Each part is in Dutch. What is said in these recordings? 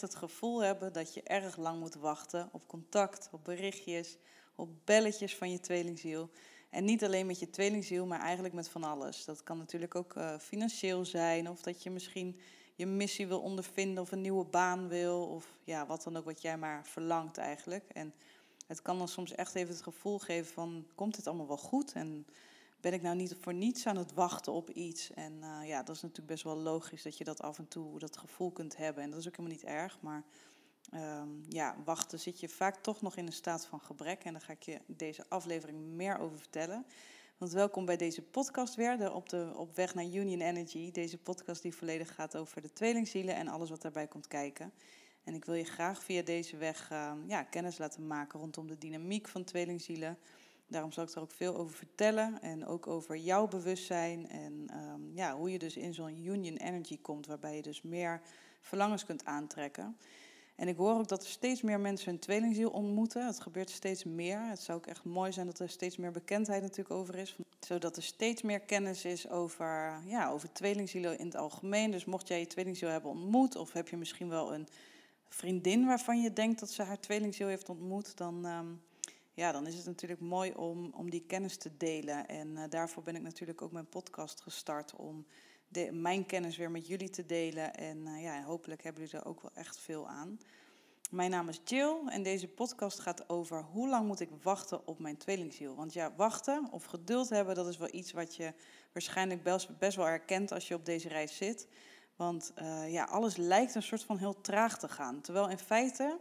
het gevoel hebben dat je erg lang moet wachten op contact, op berichtjes, op belletjes van je tweelingziel. En niet alleen met je tweelingziel, maar eigenlijk met van alles. Dat kan natuurlijk ook uh, financieel zijn, of dat je misschien je missie wil ondervinden, of een nieuwe baan wil, of ja, wat dan ook wat jij maar verlangt eigenlijk. En het kan dan soms echt even het gevoel geven van, komt dit allemaal wel goed? En ben ik nou niet voor niets aan het wachten op iets? En uh, ja, dat is natuurlijk best wel logisch dat je dat af en toe, dat gevoel kunt hebben. En dat is ook helemaal niet erg, maar um, ja, wachten zit je vaak toch nog in een staat van gebrek. En daar ga ik je deze aflevering meer over vertellen. Want welkom bij deze podcast weer, op, de, op weg naar Union Energy. Deze podcast die volledig gaat over de tweelingzielen en alles wat daarbij komt kijken. En ik wil je graag via deze weg uh, ja, kennis laten maken rondom de dynamiek van tweelingzielen. Daarom zal ik er ook veel over vertellen en ook over jouw bewustzijn en um, ja, hoe je dus in zo'n Union Energy komt, waarbij je dus meer verlangens kunt aantrekken. En ik hoor ook dat er steeds meer mensen hun tweelingziel ontmoeten. Het gebeurt steeds meer. Het zou ook echt mooi zijn dat er steeds meer bekendheid natuurlijk over is. Zodat er steeds meer kennis is over, ja, over tweelingzielen in het algemeen. Dus mocht jij je tweelingziel hebben ontmoet, of heb je misschien wel een vriendin waarvan je denkt dat ze haar tweelingziel heeft ontmoet, dan, um, ja, dan is het natuurlijk mooi om, om die kennis te delen. En uh, daarvoor ben ik natuurlijk ook mijn podcast gestart om de, mijn kennis weer met jullie te delen. En uh, ja, hopelijk hebben jullie er ook wel echt veel aan. Mijn naam is Jill en deze podcast gaat over hoe lang moet ik wachten op mijn tweelingziel. Want ja, wachten of geduld hebben, dat is wel iets wat je waarschijnlijk best, wel herkent als je op deze reis zit. Want uh, ja, alles lijkt een soort van heel traag te gaan. Terwijl in feite,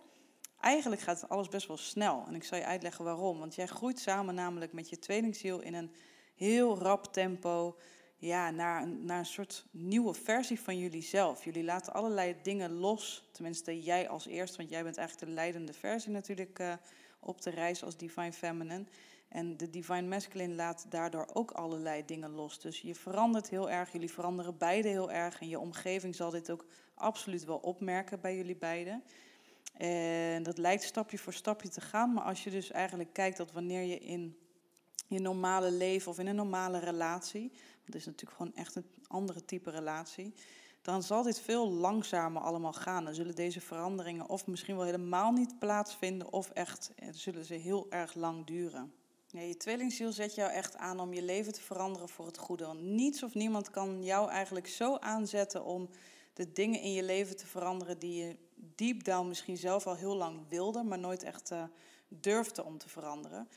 eigenlijk gaat alles best wel snel. En ik zal je uitleggen waarom. Want jij groeit samen namelijk met je tweelingziel in een heel rap tempo ja, naar, naar een soort nieuwe versie van jullie zelf. Jullie laten allerlei dingen los, tenminste jij als eerste, want jij bent eigenlijk de leidende versie natuurlijk uh, op de reis als Divine Feminine. En de Divine Masculine laat daardoor ook allerlei dingen los. Dus je verandert heel erg, jullie veranderen beide heel erg. En je omgeving zal dit ook absoluut wel opmerken bij jullie beiden. En dat lijkt stapje voor stapje te gaan. Maar als je dus eigenlijk kijkt dat wanneer je in je normale leven of in een normale relatie, het is natuurlijk gewoon echt een andere type relatie, dan zal dit veel langzamer allemaal gaan. Dan zullen deze veranderingen of misschien wel helemaal niet plaatsvinden, of echt eh, zullen ze heel erg lang duren. Je tweelingziel zet jou echt aan om je leven te veranderen voor het goede. Want niets of niemand kan jou eigenlijk zo aanzetten om de dingen in je leven te veranderen die je deep down misschien zelf al heel lang wilde, maar nooit echt uh, durfde om te veranderen.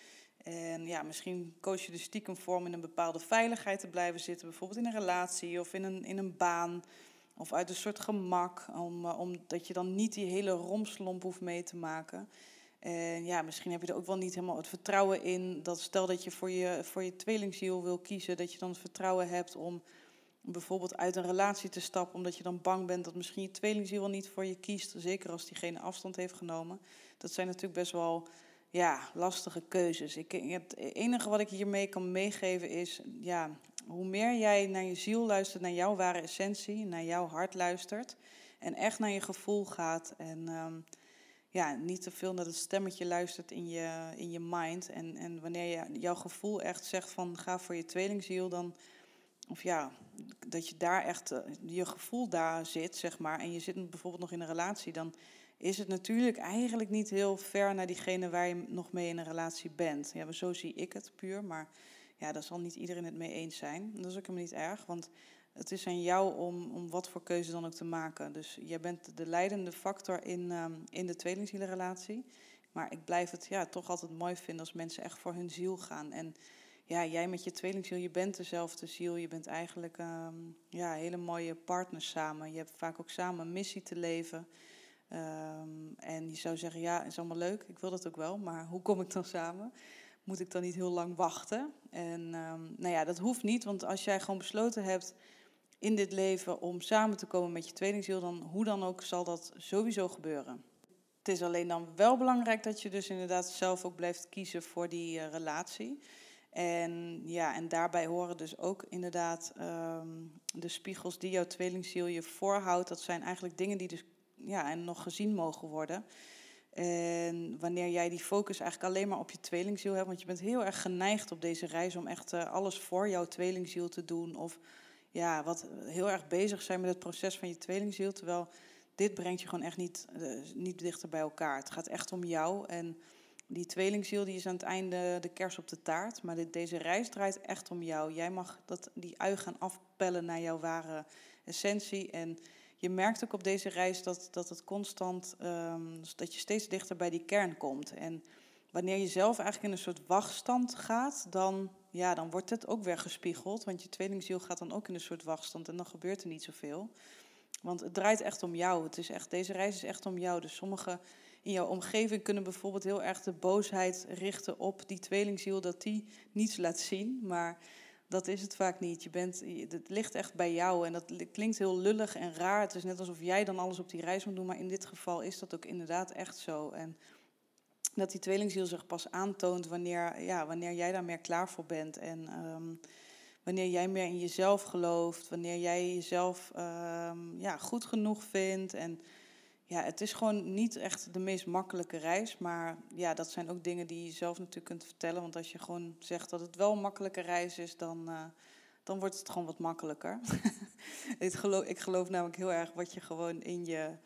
En ja, misschien koos je de stiekem vorm in een bepaalde veiligheid te blijven zitten, bijvoorbeeld in een relatie of in een, in een baan. Of uit een soort gemak, om, uh, omdat je dan niet die hele romslomp hoeft mee te maken. En ja, misschien heb je er ook wel niet helemaal het vertrouwen in. Dat stel dat je voor je, voor je tweelingziel wil kiezen, dat je dan het vertrouwen hebt om bijvoorbeeld uit een relatie te stappen, omdat je dan bang bent dat misschien je tweelingziel wel niet voor je kiest. Zeker als diegene afstand heeft genomen. Dat zijn natuurlijk best wel ja, lastige keuzes. Ik, het enige wat ik hiermee kan meegeven is, ja, hoe meer jij naar je ziel luistert, naar jouw ware essentie, naar jouw hart luistert en echt naar je gevoel gaat en um, ja, niet te veel naar het stemmetje luistert in je, in je mind en, en wanneer je, jouw gevoel echt zegt van ga voor je tweelingziel, dan, of ja, dat je daar echt, uh, je gevoel daar zit, zeg maar, en je zit bijvoorbeeld nog in een relatie, dan is het natuurlijk eigenlijk niet heel ver naar diegene waar je nog mee in een relatie bent. Ja, zo zie ik het puur, maar ja, daar zal niet iedereen het mee eens zijn. Dat is ook helemaal niet erg, want het is aan jou om, om wat voor keuze dan ook te maken. Dus jij bent de leidende factor in, um, in de tweelingzielenrelatie. Maar ik blijf het ja, toch altijd mooi vinden als mensen echt voor hun ziel gaan. En ja, jij met je tweelingziel, je bent dezelfde ziel. Je bent eigenlijk um, ja, hele mooie partners samen. Je hebt vaak ook samen een missie te leven. Um, en je zou zeggen, ja, is allemaal leuk, ik wil dat ook wel, maar hoe kom ik dan samen? Moet ik dan niet heel lang wachten? En um, nou ja, dat hoeft niet, want als jij gewoon besloten hebt in dit leven om samen te komen met je tweelingziel, dan hoe dan ook zal dat sowieso gebeuren. Het is alleen dan wel belangrijk dat je dus inderdaad zelf ook blijft kiezen voor die uh, relatie. En ja, en daarbij horen dus ook inderdaad um, de spiegels die jouw tweelingziel je voorhoudt. Dat zijn eigenlijk dingen die dus ja, en nog gezien mogen worden. En wanneer jij die focus eigenlijk alleen maar op je tweelingziel hebt, want je bent heel erg geneigd op deze reis om echt uh, alles voor jouw tweelingziel te doen. Of ja, wat heel erg bezig zijn met het proces van je tweelingziel. Terwijl dit brengt je gewoon echt niet, uh, niet dichter bij elkaar. Het gaat echt om jou. En die tweelingziel die is aan het einde de kers op de taart. Maar dit, deze reis draait echt om jou. Jij mag dat, die ui gaan afpellen naar jouw ware essentie. En je merkt ook op deze reis dat, dat het constant, um, dat je steeds dichter bij die kern komt. En wanneer je zelf eigenlijk in een soort wachtstand gaat, dan, ja, dan wordt het ook weer gespiegeld. Want je tweelingziel gaat dan ook in een soort wachtstand en dan gebeurt er niet zoveel. Want het draait echt om jou. Het is echt, deze reis is echt om jou. Dus sommigen in jouw omgeving kunnen bijvoorbeeld heel erg de boosheid richten op die tweelingziel, dat die niets laat zien. Maar dat is het vaak niet. Je bent, het ligt echt bij jou en dat klinkt heel lullig en raar. Het is net alsof jij dan alles op die reis moet doen, maar in dit geval is dat ook inderdaad echt zo. En dat die tweelingziel zich pas aantoont wanneer, ja, wanneer jij daar meer klaar voor bent. En ehm, wanneer jij meer in jezelf gelooft, wanneer jij jezelf um, ja, goed genoeg vindt. En ja, het is gewoon niet echt de meest makkelijke reis. Maar ja, dat zijn ook dingen die je zelf natuurlijk kunt vertellen. Want als je gewoon zegt dat het wel een makkelijke reis is, dan, uh, dan wordt het gewoon wat makkelijker. ik, geloof, ik geloof namelijk heel erg wat je gewoon in je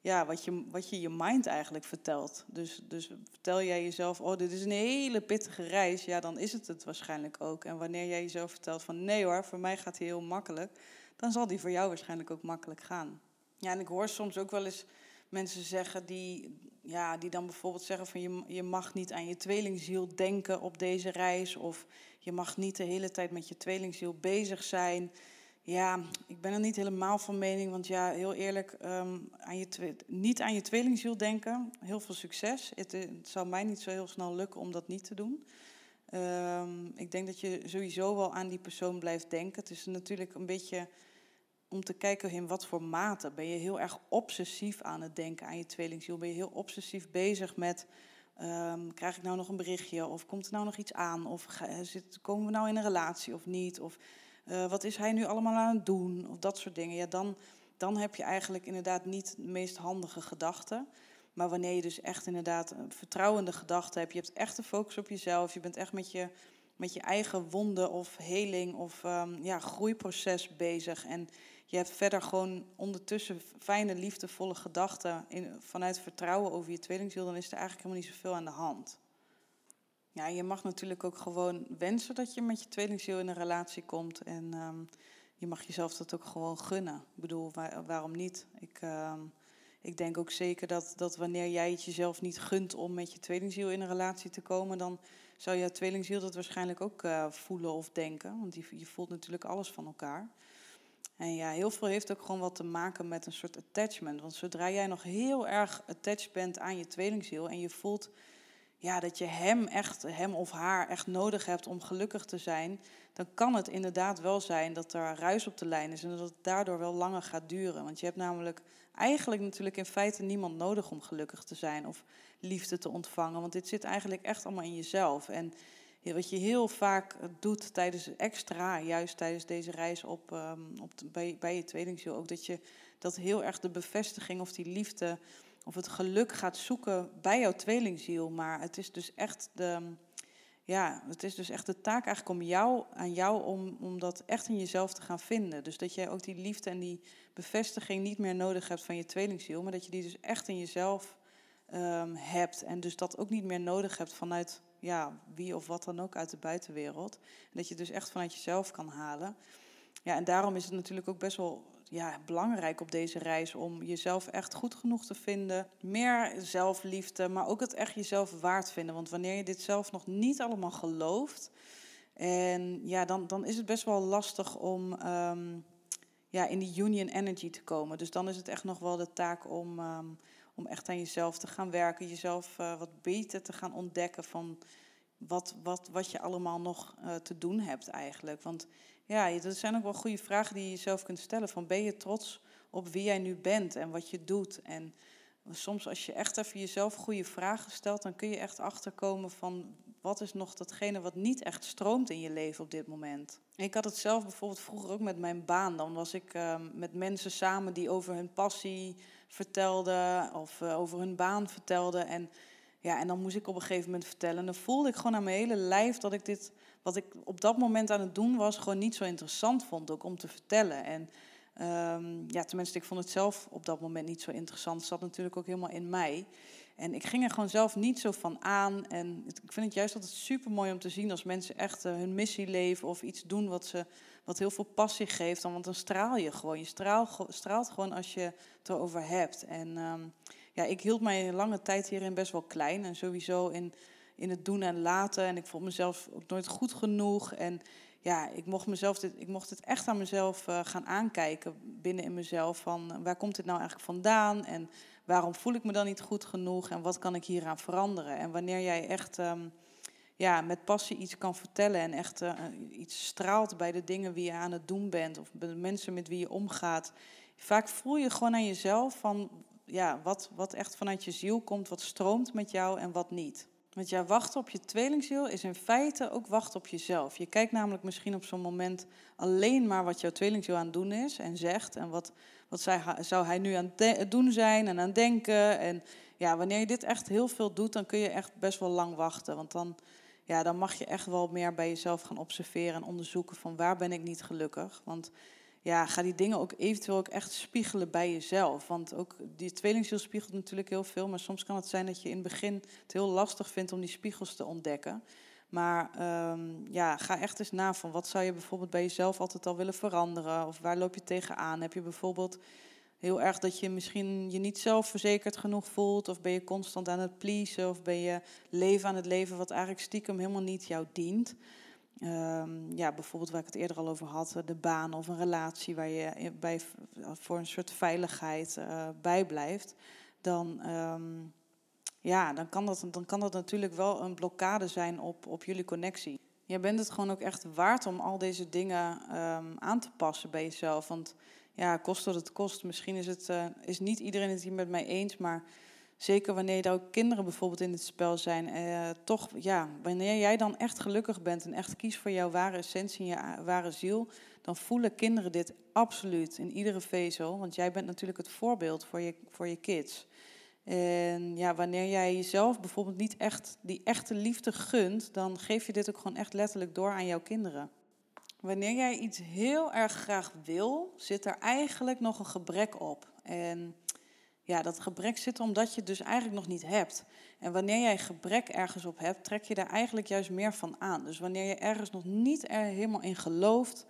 ja, wat, je, wat je je mind eigenlijk vertelt. Dus, dus vertel jij jezelf, oh, dit is een hele pittige reis, ja, dan is het het waarschijnlijk ook. En wanneer jij jezelf vertelt van, nee hoor, voor mij gaat die heel makkelijk, dan zal die voor jou waarschijnlijk ook makkelijk gaan. Ja, en ik hoor soms ook wel eens mensen zeggen die, ja, die dan bijvoorbeeld zeggen van, je, je mag niet aan je tweelingziel denken op deze reis, of je mag niet de hele tijd met je tweelingziel bezig zijn. Ja, ik ben er niet helemaal van mening, want ja, heel eerlijk, ehm, aan je niet aan je tweelingziel denken. Heel veel succes. Het, het, zal mij niet zo heel snel lukken om dat niet te doen. Um, ik denk dat je sowieso wel aan die persoon blijft denken. Het is natuurlijk een beetje om te kijken in wat voor mate. Ben je heel erg obsessief aan het denken aan je tweelingziel? Ben je heel obsessief bezig met... Um, krijg ik nou nog een berichtje? Of komt er nou nog iets aan? Of zit, komen we nou in een relatie of niet? Of uh, wat is hij nu allemaal aan het doen? Of dat soort dingen. Ja, dan, dan heb je eigenlijk inderdaad niet de meest handige gedachten. Maar wanneer je dus echt inderdaad een vertrouwende gedachten hebt, je hebt echt de focus op jezelf, je bent echt met je, met je eigen wonden of heling of um, ja, groeiproces bezig. En je hebt verder gewoon ondertussen fijne, liefdevolle gedachten in, vanuit vertrouwen over je tweelingziel, dan is er eigenlijk helemaal niet zoveel aan de hand. Ja, je mag natuurlijk ook gewoon wensen dat je met je tweelingziel in een relatie komt. En um, je mag jezelf dat ook gewoon gunnen. Ik bedoel, waarom niet? Ik, um, ik denk ook zeker dat, dat wanneer jij het jezelf niet gunt om met je tweelingziel in een relatie te komen, dan zou je tweelingziel dat waarschijnlijk ook uh, voelen of denken. Want je voelt natuurlijk alles van elkaar. En ja, heel veel heeft ook gewoon wat te maken met een soort attachment. Want zodra jij nog heel erg attached bent aan je tweelingziel en je voelt ja, dat je hem echt, hem of haar echt nodig hebt om gelukkig te zijn, dan kan het inderdaad wel zijn dat er ruis op de lijn is en dat het daardoor wel langer gaat duren. Want je hebt namelijk eigenlijk natuurlijk in feite niemand nodig om gelukkig te zijn of liefde te ontvangen. Want dit zit eigenlijk echt allemaal in jezelf. En wat je heel vaak doet tijdens extra, juist tijdens deze reis op, um, op bij, je tweelingziel, ook dat je dat heel erg de bevestiging of die liefde of het geluk gaat zoeken bij jouw tweelingziel. Maar het is dus echt de, ja, het is dus echt de taak eigenlijk om jou, aan jou om, om dat echt in jezelf te gaan vinden. Dus dat jij ook die liefde en die bevestiging niet meer nodig hebt van je tweelingziel, maar dat je die dus echt in jezelf um, hebt. En dus dat ook niet meer nodig hebt vanuit ja, wie of wat dan ook uit de buitenwereld. En dat je dus echt vanuit jezelf kan halen. Ja, en daarom is het natuurlijk ook best wel ja, belangrijk op deze reis om jezelf echt goed genoeg te vinden. Meer zelfliefde, maar ook het echt jezelf waard vinden. Want wanneer je dit zelf nog niet allemaal gelooft, en ja, dan, dan is het best wel lastig om um, ja, in die union energy te komen. Dus dan is het echt nog wel de taak om, um, om echt aan jezelf te gaan werken, jezelf uh, wat beter te gaan ontdekken van wat, wat, wat je allemaal nog uh, te doen hebt eigenlijk. Want ja, dat zijn ook wel goede vragen die je jezelf kunt stellen. Van ben je trots op wie jij nu bent en wat je doet? En soms als je echt even jezelf goede vragen stelt, dan kun je echt achterkomen van wat is nog datgene wat niet echt stroomt in je leven op dit moment. Ik had het zelf bijvoorbeeld vroeger ook met mijn baan. Dan was ik uh, met mensen samen die over hun passie vertelden of uh, over hun baan vertelden. En, ja, en dan moest ik op een gegeven moment vertellen. En dan voelde ik gewoon aan mijn hele lijf dat ik dit wat ik op dat moment aan het doen was, gewoon niet zo interessant vond ook om te vertellen. En Ehm, ja, tenminste, ik vond het zelf op dat moment niet zo interessant. Het zat natuurlijk ook helemaal in mij. En ik ging er gewoon zelf niet zo van aan. En ik vind het juist altijd super mooi om te zien als mensen echt eh, hun missie leven of iets doen wat, ze, wat heel veel passie geeft. Dan, want dan straal je gewoon. Je straalt, straalt gewoon als je het erover hebt. En ehm, ja, ik hield mij lange tijd hierin best wel klein. En sowieso in, in het doen en laten. En ik vond mezelf ook nooit goed genoeg. En ja, ik mocht, mezelf dit, ik mocht het echt aan mezelf uh, gaan aankijken binnen in mezelf. Van waar komt dit nou eigenlijk vandaan? En waarom voel ik me dan niet goed genoeg? En wat kan ik hieraan veranderen? En wanneer jij echt ehm, ja, met passie iets kan vertellen en echt uh, iets straalt bij de dingen wie je aan het doen bent, of bij de mensen met wie je omgaat. Vaak voel je gewoon aan jezelf van ja, wat, wat echt vanuit je ziel komt, wat stroomt met jou en wat niet. Want ja, wachten op je tweelingziel is in feite ook wachten op jezelf. Je kijkt namelijk misschien op zo'n moment alleen maar wat jouw tweelingziel aan het doen is en zegt. En wat, wat zij, zou hij nu aan het doen zijn en aan denken. En ja, wanneer je dit echt heel veel doet, dan kun je echt best wel lang wachten. Want dan, ja, dan mag je echt wel meer bij jezelf gaan observeren en onderzoeken van waar ben ik niet gelukkig. Want ja, ga die dingen ook eventueel ook echt spiegelen bij jezelf. Want ook die tweelingziel spiegelt natuurlijk heel veel. Maar soms kan het zijn dat je in het begin het heel lastig vindt om die spiegels te ontdekken. Maar um, ja, ga echt eens na van wat zou je bijvoorbeeld bij jezelf altijd al willen veranderen? Of waar loop je tegenaan? Heb je bijvoorbeeld heel erg dat je misschien je niet zelfverzekerd genoeg voelt? Of ben je constant aan het pleasen? Of ben je leven aan het leven wat eigenlijk stiekem helemaal niet jou dient? Um, ja, bijvoorbeeld waar ik het eerder al over had, de baan of een relatie waar je bij, voor een soort veiligheid uh, bij blijft, dan, um, ja, dan, kan dat, dan kan dat natuurlijk wel een blokkade zijn op, op jullie connectie. Je bent het gewoon ook echt waard om al deze dingen um, aan te passen bij jezelf. Want ja, kost wat het kost. Misschien is, het, is niet iedereen het hier met mij eens, maar Zeker wanneer er ook kinderen bijvoorbeeld in het spel zijn. Eh, toch, ja, wanneer jij dan echt gelukkig bent en echt kiest voor jouw ware essentie en je ware ziel, dan voelen kinderen dit absoluut in iedere vezel. Want jij bent natuurlijk het voorbeeld voor je, voor je kids. En ja, wanneer jij jezelf bijvoorbeeld niet echt die echte liefde gunt, dan geef je dit ook gewoon echt letterlijk door aan jouw kinderen. Wanneer jij iets heel erg graag wil, zit er eigenlijk nog een gebrek op. En ja, dat gebrek zit omdat je het dus eigenlijk nog niet hebt. En wanneer jij gebrek ergens op hebt, trek je daar eigenlijk juist meer van aan. Dus wanneer je ergens nog niet er helemaal in gelooft,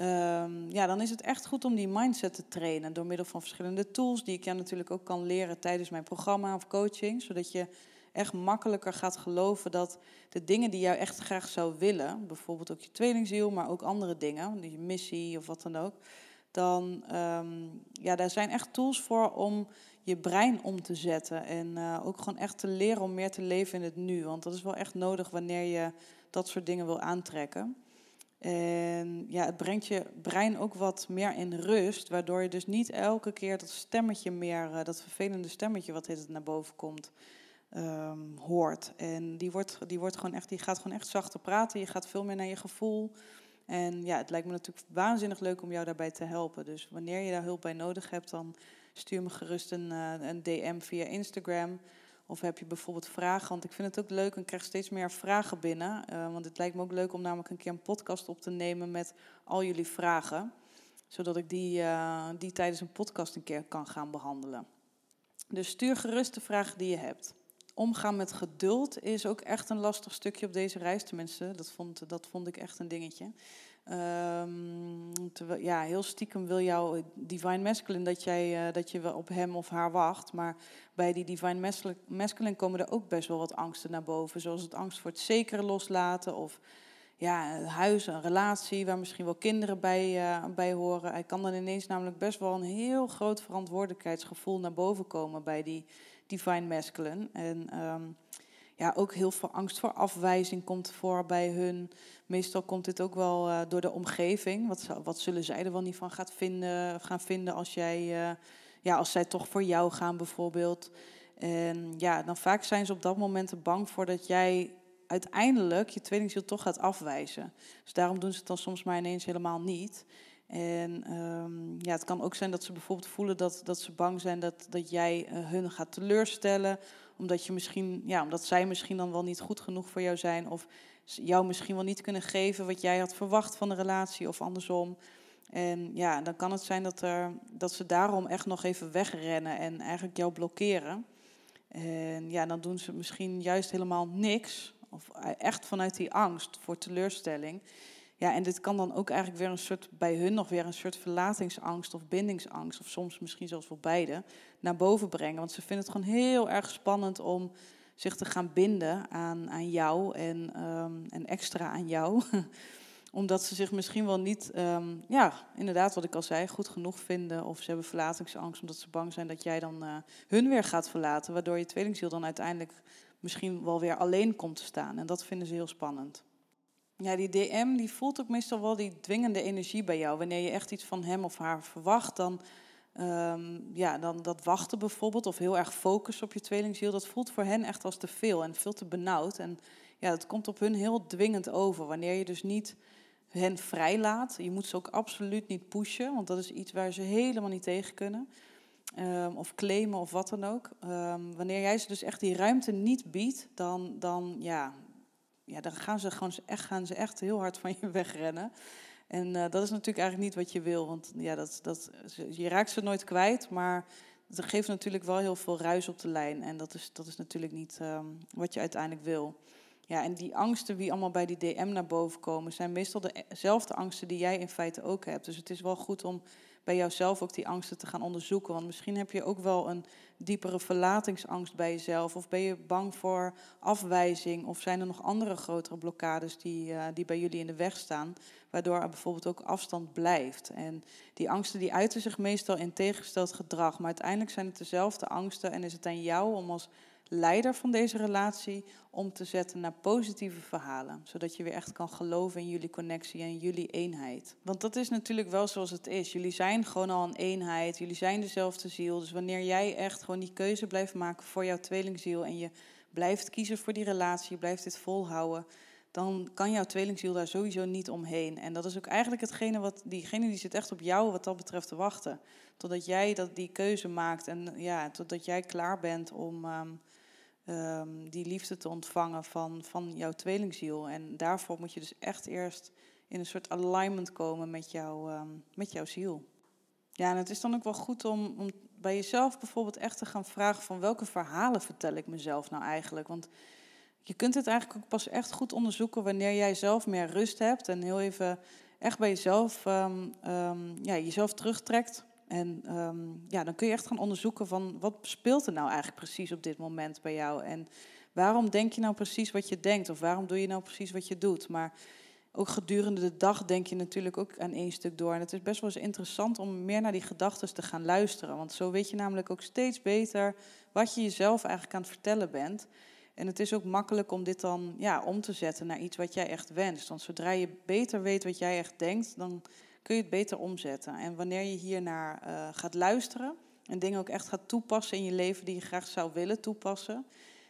um, ja, dan is het echt goed om die mindset te trainen door middel van verschillende tools, die ik jou natuurlijk ook kan leren tijdens mijn programma of coaching, zodat je echt makkelijker gaat geloven dat de dingen die jou echt graag zou willen, bijvoorbeeld ook je tweelingziel, maar ook andere dingen, je missie of wat dan ook, dan um, ja, daar zijn echt tools voor om je brein om te zetten. En uh, ook gewoon echt te leren om meer te leven in het nu. Want dat is wel echt nodig wanneer je dat soort dingen wil aantrekken. En ja, het brengt je brein ook wat meer in rust, waardoor je dus niet elke keer dat stemmetje meer, uh, dat vervelende stemmetje wat het naar boven komt, um, hoort. En die, wordt, die, wordt gewoon echt, die gaat gewoon echt zachter praten. Je gaat veel meer naar je gevoel. En ja, het lijkt me natuurlijk waanzinnig leuk om jou daarbij te helpen. Dus wanneer je daar hulp bij nodig hebt, dan stuur me gerust een, uh, een DM via Instagram. Of heb je bijvoorbeeld vragen? Want ik vind het ook leuk en krijg steeds meer vragen binnen. Uh, want het lijkt me ook leuk om namelijk een keer een podcast op te nemen met al jullie vragen. Zodat ik die, uh, die tijdens een podcast een keer kan gaan behandelen. Dus stuur gerust de vragen die je hebt. Omgaan met geduld is ook echt een lastig stukje op deze reis. Tenminste, dat vond, dat vond ik echt een dingetje. Terwijl, ja, heel stiekem wil jouw divine masculine dat, jij, uh, dat je wel op hem of haar wacht. Maar bij die divine masculine komen er ook best wel wat angsten naar boven. Zoals het angst voor het zekere loslaten of ja, een huis, een relatie waar misschien wel kinderen bij, uh, bij horen. Hij kan dan ineens namelijk best wel een heel groot verantwoordelijkheidsgevoel naar boven komen bij die divine masculine. En um, ja, ook heel veel angst voor afwijzing komt voor bij hun. Meestal komt dit ook wel uh, door de omgeving. Wat, wat zullen zij er wel niet van gaat vinden, gaan vinden als, jij, uh, ja, als zij toch voor jou gaan bijvoorbeeld. En ja, dan vaak zijn ze op dat moment bang voor dat jij uiteindelijk je tweelingziel toch gaat afwijzen. Dus daarom doen ze het dan soms maar ineens helemaal niet. En um, ja, het kan ook zijn dat ze bijvoorbeeld voelen dat, dat ze bang zijn dat, dat jij uh, hun gaat teleurstellen omdat, je misschien, ja, omdat zij misschien dan wel niet goed genoeg voor jou zijn. Of jou misschien wel niet kunnen geven wat jij had verwacht van de relatie of andersom. En ja, dan kan het zijn dat, er, dat ze daarom echt nog even wegrennen en eigenlijk jou blokkeren. En ja, dan doen ze misschien juist helemaal niks. Of echt vanuit die angst voor teleurstelling. Ja, en dit kan dan ook eigenlijk weer een soort, bij hun nog weer een soort verlatingsangst of bindingsangst, of soms misschien zelfs wel beide, naar boven brengen. Want ze vinden het gewoon heel erg spannend om zich te gaan binden aan, aan jou en, ehm, en extra aan jou. Omdat ze zich misschien wel niet, ehm, ja, inderdaad wat ik al zei, goed genoeg vinden. Of ze hebben verlatingsangst omdat ze bang zijn dat jij dan uh, hun weer gaat verlaten. Waardoor je tweelingziel dan uiteindelijk misschien wel weer alleen komt te staan. En dat vinden ze heel spannend. Ja, die DM die voelt ook meestal wel die dwingende energie bij jou. Wanneer je echt iets van hem of haar verwacht, dan, um, ja, dan dat wachten bijvoorbeeld, of heel erg focus op je tweelingziel, dat voelt voor hen echt als te veel en veel te benauwd. En ja, dat komt op hun heel dwingend over. Wanneer je dus niet hen vrijlaat, je moet ze ook absoluut niet pushen, want dat is iets waar ze helemaal niet tegen kunnen. Um, of claimen of wat dan ook. Um, wanneer jij ze dus echt die ruimte niet biedt, dan, dan, ja, ja, dan gaan ze, gewoon echt, gaan ze echt heel hard van je wegrennen. En uh, dat is natuurlijk eigenlijk niet wat je wil. Want ja, dat, dat, je raakt ze nooit kwijt, maar het geeft natuurlijk wel heel veel ruis op de lijn. En dat is, dat is natuurlijk niet um, wat je uiteindelijk wil. Ja, en die angsten die allemaal bij die DM naar boven komen, zijn meestal dezelfde angsten die jij in feite ook hebt. Dus het is wel goed om bij jouzelf ook die angsten te gaan onderzoeken. Want misschien heb je ook wel een diepere verlatingsangst bij jezelf. Of ben je bang voor afwijzing? Of zijn er nog andere grotere blokkades die, uh, die bij jullie in de weg staan? Waardoor er bijvoorbeeld ook afstand blijft. En die angsten die uiten zich meestal in tegengesteld gedrag. Maar uiteindelijk zijn het dezelfde angsten. En is het aan jou om als leider van deze relatie om te zetten naar positieve verhalen. Zodat je weer echt kan geloven in jullie connectie en jullie eenheid. Want dat is natuurlijk wel zoals het is. Jullie zijn gewoon al een eenheid. Jullie zijn dezelfde ziel. Dus wanneer jij echt gewoon die keuze blijft maken voor jouw tweelingziel en je blijft kiezen voor die relatie, je blijft dit volhouden, dan kan jouw tweelingziel daar sowieso niet omheen. En dat is ook eigenlijk hetgene wat diegene die zit echt op jou wat dat betreft te wachten. Totdat jij dat, die keuze maakt en ja, totdat jij klaar bent om. Um, um, die liefde te ontvangen van, van jouw tweelingziel. En daarvoor moet je dus echt eerst in een soort alignment komen met, jou, um, met jouw ziel. Ja, en het is dan ook wel goed om, om bij jezelf bijvoorbeeld echt te gaan vragen van welke verhalen vertel ik mezelf nou eigenlijk? Want je kunt het eigenlijk ook pas echt goed onderzoeken wanneer jij zelf meer rust hebt en heel even echt bij jezelf, um, ja, jezelf terugtrekt en um, ja, dan kun je echt gaan onderzoeken van wat speelt er nou eigenlijk precies op dit moment bij jou. En waarom denk je nou precies wat je denkt of waarom doe je nou precies wat je doet. Maar ook gedurende de dag denk je natuurlijk ook aan één stuk door. En het is best wel eens interessant om meer naar die gedachten te gaan luisteren. Want zo weet je namelijk ook steeds beter wat je jezelf eigenlijk aan het vertellen bent. En het is ook makkelijk om dit dan ja, om te zetten naar iets wat jij echt wenst. Want zodra je beter weet wat jij echt denkt, dan kun je het beter omzetten. En wanneer je hier naar uh, gaat luisteren en dingen ook echt gaat toepassen in je leven die je graag zou willen toepassen.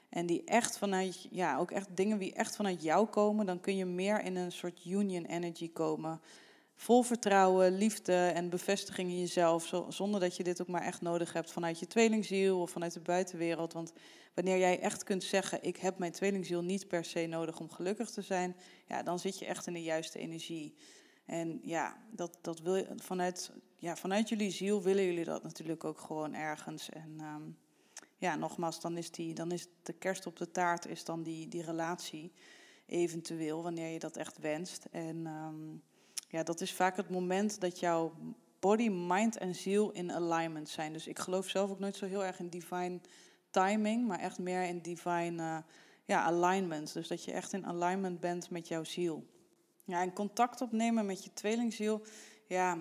En die echt vanuit, ja, ook echt dingen die echt vanuit jou komen, dan kun je meer in een soort union energy komen. Vol vertrouwen, liefde en bevestiging in jezelf, zonder dat je dit ook maar echt nodig hebt vanuit je tweelingziel of vanuit de buitenwereld. Want wanneer jij echt kunt zeggen, ik heb mijn tweelingziel niet per se nodig om gelukkig te zijn, ja, dan zit je echt in de juiste energie. En ja, dat, dat wil je, vanuit, ja, vanuit jullie ziel willen jullie dat natuurlijk ook gewoon ergens. En ehm, ja, nogmaals, dan is, die, dan is de kerst op de taart is dan die, die relatie eventueel, wanneer je dat echt wenst. En ehm, ja, dat is vaak het moment dat jouw body, mind en ziel in alignment zijn. Dus ik geloof zelf ook nooit zo heel erg in divine timing, maar echt meer in divine uh, ja, alignment. Dus dat je echt in alignment bent met jouw ziel. Ja, en contact opnemen met je tweelingziel. Ja,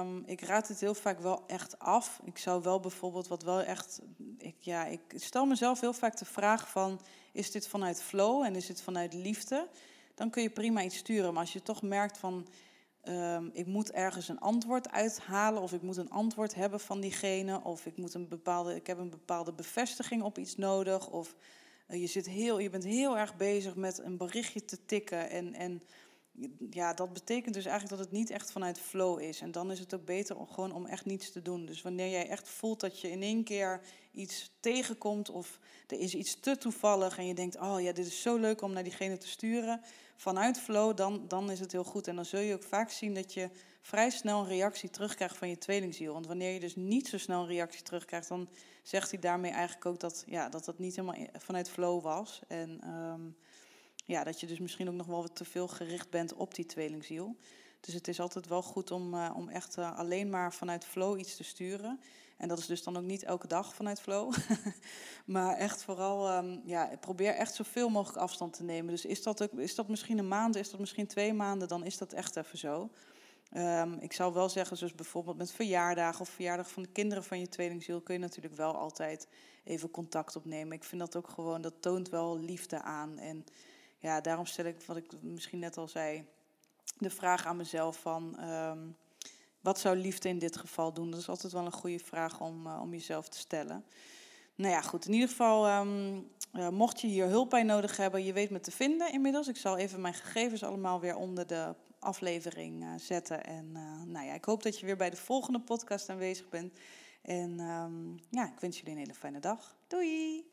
um, ik raad het heel vaak wel echt af. Ik zou wel bijvoorbeeld wat wel echt. Ik, ja, ik stel mezelf heel vaak de vraag van: is dit vanuit flow en is dit vanuit liefde? Dan kun je prima iets sturen. Maar als je toch merkt van. Um, ik moet ergens een antwoord uithalen, of ik moet een antwoord hebben van diegene, of ik, moet een bepaalde, ik heb een bepaalde bevestiging op iets nodig, of uh, je, zit heel, je bent heel erg bezig met een berichtje te tikken en, en ja, dat betekent dus eigenlijk dat het niet echt vanuit flow is. En dan is het ook beter om gewoon om echt niets te doen. Dus wanneer jij echt voelt dat je in één keer iets tegenkomt of er is iets te toevallig en je denkt, oh ja, dit is zo leuk om naar diegene te sturen, vanuit flow, dan, dan is het heel goed. En dan zul je ook vaak zien dat je vrij snel een reactie terugkrijgt van je tweelingziel. Want wanneer je dus niet zo snel een reactie terugkrijgt, dan zegt hij daarmee eigenlijk ook dat ja, dat, dat niet helemaal vanuit flow was. En ehm, ja, dat je dus misschien ook nog wel wat te veel gericht bent op die tweelingziel. Dus het is altijd wel goed om, uh, om echt uh, alleen maar vanuit flow iets te sturen. En dat is dus dan ook niet elke dag vanuit flow. maar echt vooral, um, ja, probeer echt zoveel mogelijk afstand te nemen. Dus is dat, ook, is dat misschien een maand, is dat misschien twee maanden, dan is dat echt even zo. Um, ik zou wel zeggen, zoals bijvoorbeeld met verjaardagen of verjaardag van de kinderen van je tweelingziel, kun je natuurlijk wel altijd even contact opnemen. Ik vind dat ook gewoon, dat toont wel liefde aan. En ja, daarom stel ik, wat ik misschien net al zei, de vraag aan mezelf van... Um, wat zou liefde in dit geval doen? Dat is altijd wel een goede vraag om, uh, om jezelf te stellen. Nou ja, goed. In ieder geval, um, uh, mocht je hier hulp bij nodig hebben, je weet me te vinden inmiddels. Ik zal even mijn gegevens allemaal weer onder de aflevering uh, zetten. En nou ja, ik hoop dat je weer bij de volgende podcast aanwezig bent. En um, ja, ik wens jullie een hele fijne dag. Doei!